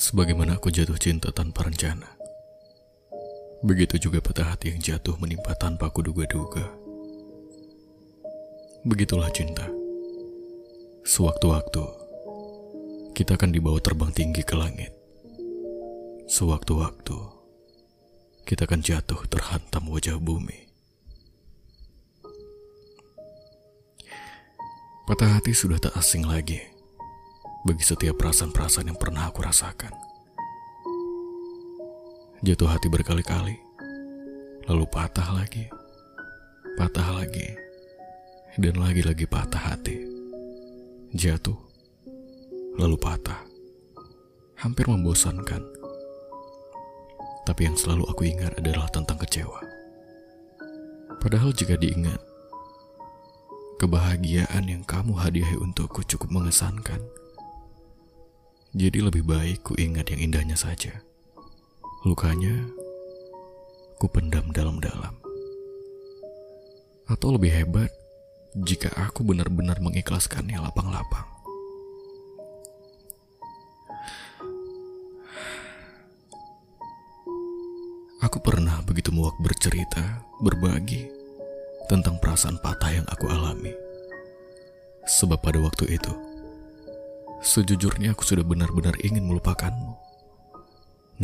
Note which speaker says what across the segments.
Speaker 1: Sebagaimana aku jatuh cinta tanpa rencana. Begitu juga patah hati yang jatuh menimpa tanpa aku duga-duga. Begitulah cinta. Sewaktu-waktu, kita akan dibawa terbang tinggi ke langit. Sewaktu-waktu, kita akan jatuh terhantam wajah bumi. Patah hati sudah tak asing lagi bagi setiap perasaan-perasaan yang pernah aku rasakan. Jatuh hati berkali-kali, lalu patah lagi, patah lagi, dan lagi-lagi patah hati. Jatuh, lalu patah. Hampir membosankan. Tapi yang selalu aku ingat adalah tentang kecewa. Padahal jika diingat, kebahagiaan yang kamu hadiahi untukku cukup mengesankan. Jadi lebih baik ku ingat yang indahnya saja. Lukanya, ku pendam dalam-dalam. Atau lebih hebat, jika aku benar-benar mengikhlaskannya lapang-lapang. Aku pernah begitu muak bercerita, berbagi tentang perasaan patah yang aku alami. Sebab pada waktu itu, Sejujurnya aku sudah benar-benar ingin melupakanmu.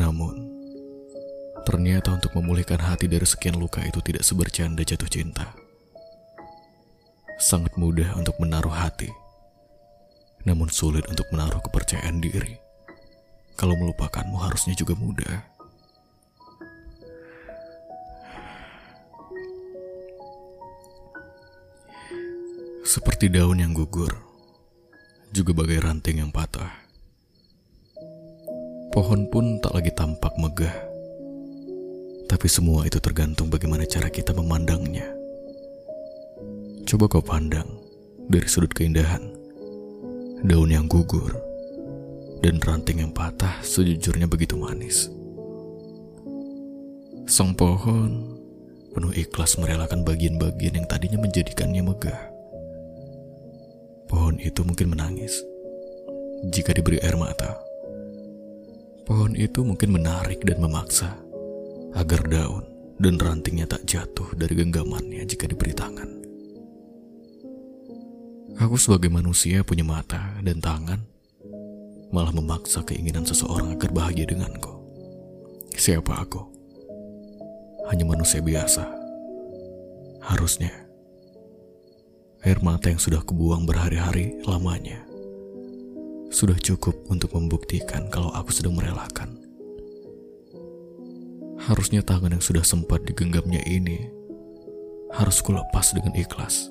Speaker 1: Namun, ternyata untuk memulihkan hati dari sekian luka itu tidak sebercanda jatuh cinta. Sangat mudah untuk menaruh hati, namun sulit untuk menaruh kepercayaan diri. Kalau melupakanmu harusnya juga mudah. Seperti daun yang gugur, juga bagai ranting yang patah. Pohon pun tak lagi tampak megah. Tapi semua itu tergantung bagaimana cara kita memandangnya. Coba kau pandang dari sudut keindahan. Daun yang gugur dan ranting yang patah sejujurnya begitu manis. Sang pohon penuh ikhlas merelakan bagian-bagian yang tadinya menjadikannya megah Pohon itu mungkin menangis jika diberi air mata. Pohon itu mungkin menarik dan memaksa agar daun dan rantingnya tak jatuh dari genggamannya jika diberi tangan. Aku sebagai manusia punya mata dan tangan, malah memaksa keinginan seseorang agar bahagia denganku. Siapa aku? Hanya manusia biasa. Harusnya Air mata yang sudah kubuang berhari-hari lamanya sudah cukup untuk membuktikan kalau aku sedang merelakan. Harusnya tangan yang sudah sempat digenggamnya ini harus kulepas dengan ikhlas.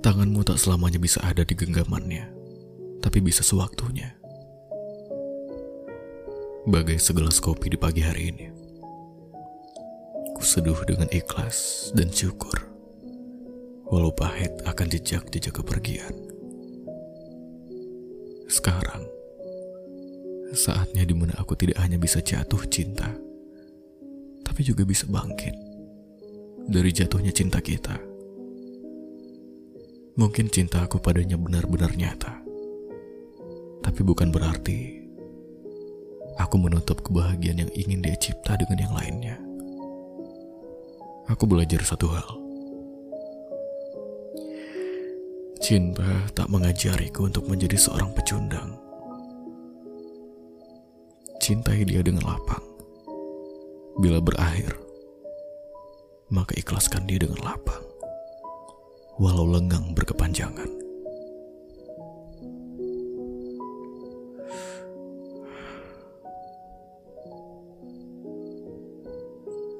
Speaker 1: Tanganmu tak selamanya bisa ada di genggamannya, tapi bisa sewaktunya. Bagai segelas kopi di pagi hari ini, kuseduh dengan ikhlas dan syukur walau pahit akan jejak-jejak kepergian. Sekarang, saatnya di mana aku tidak hanya bisa jatuh cinta, tapi juga bisa bangkit dari jatuhnya cinta kita. Mungkin cinta aku padanya benar-benar nyata, tapi bukan berarti aku menutup kebahagiaan yang ingin dia cipta dengan yang lainnya. Aku belajar satu hal Cinta tak mengajariku untuk menjadi seorang pecundang. Cintai dia dengan lapang. Bila berakhir, maka ikhlaskan dia dengan lapang. Walau lenggang berkepanjangan.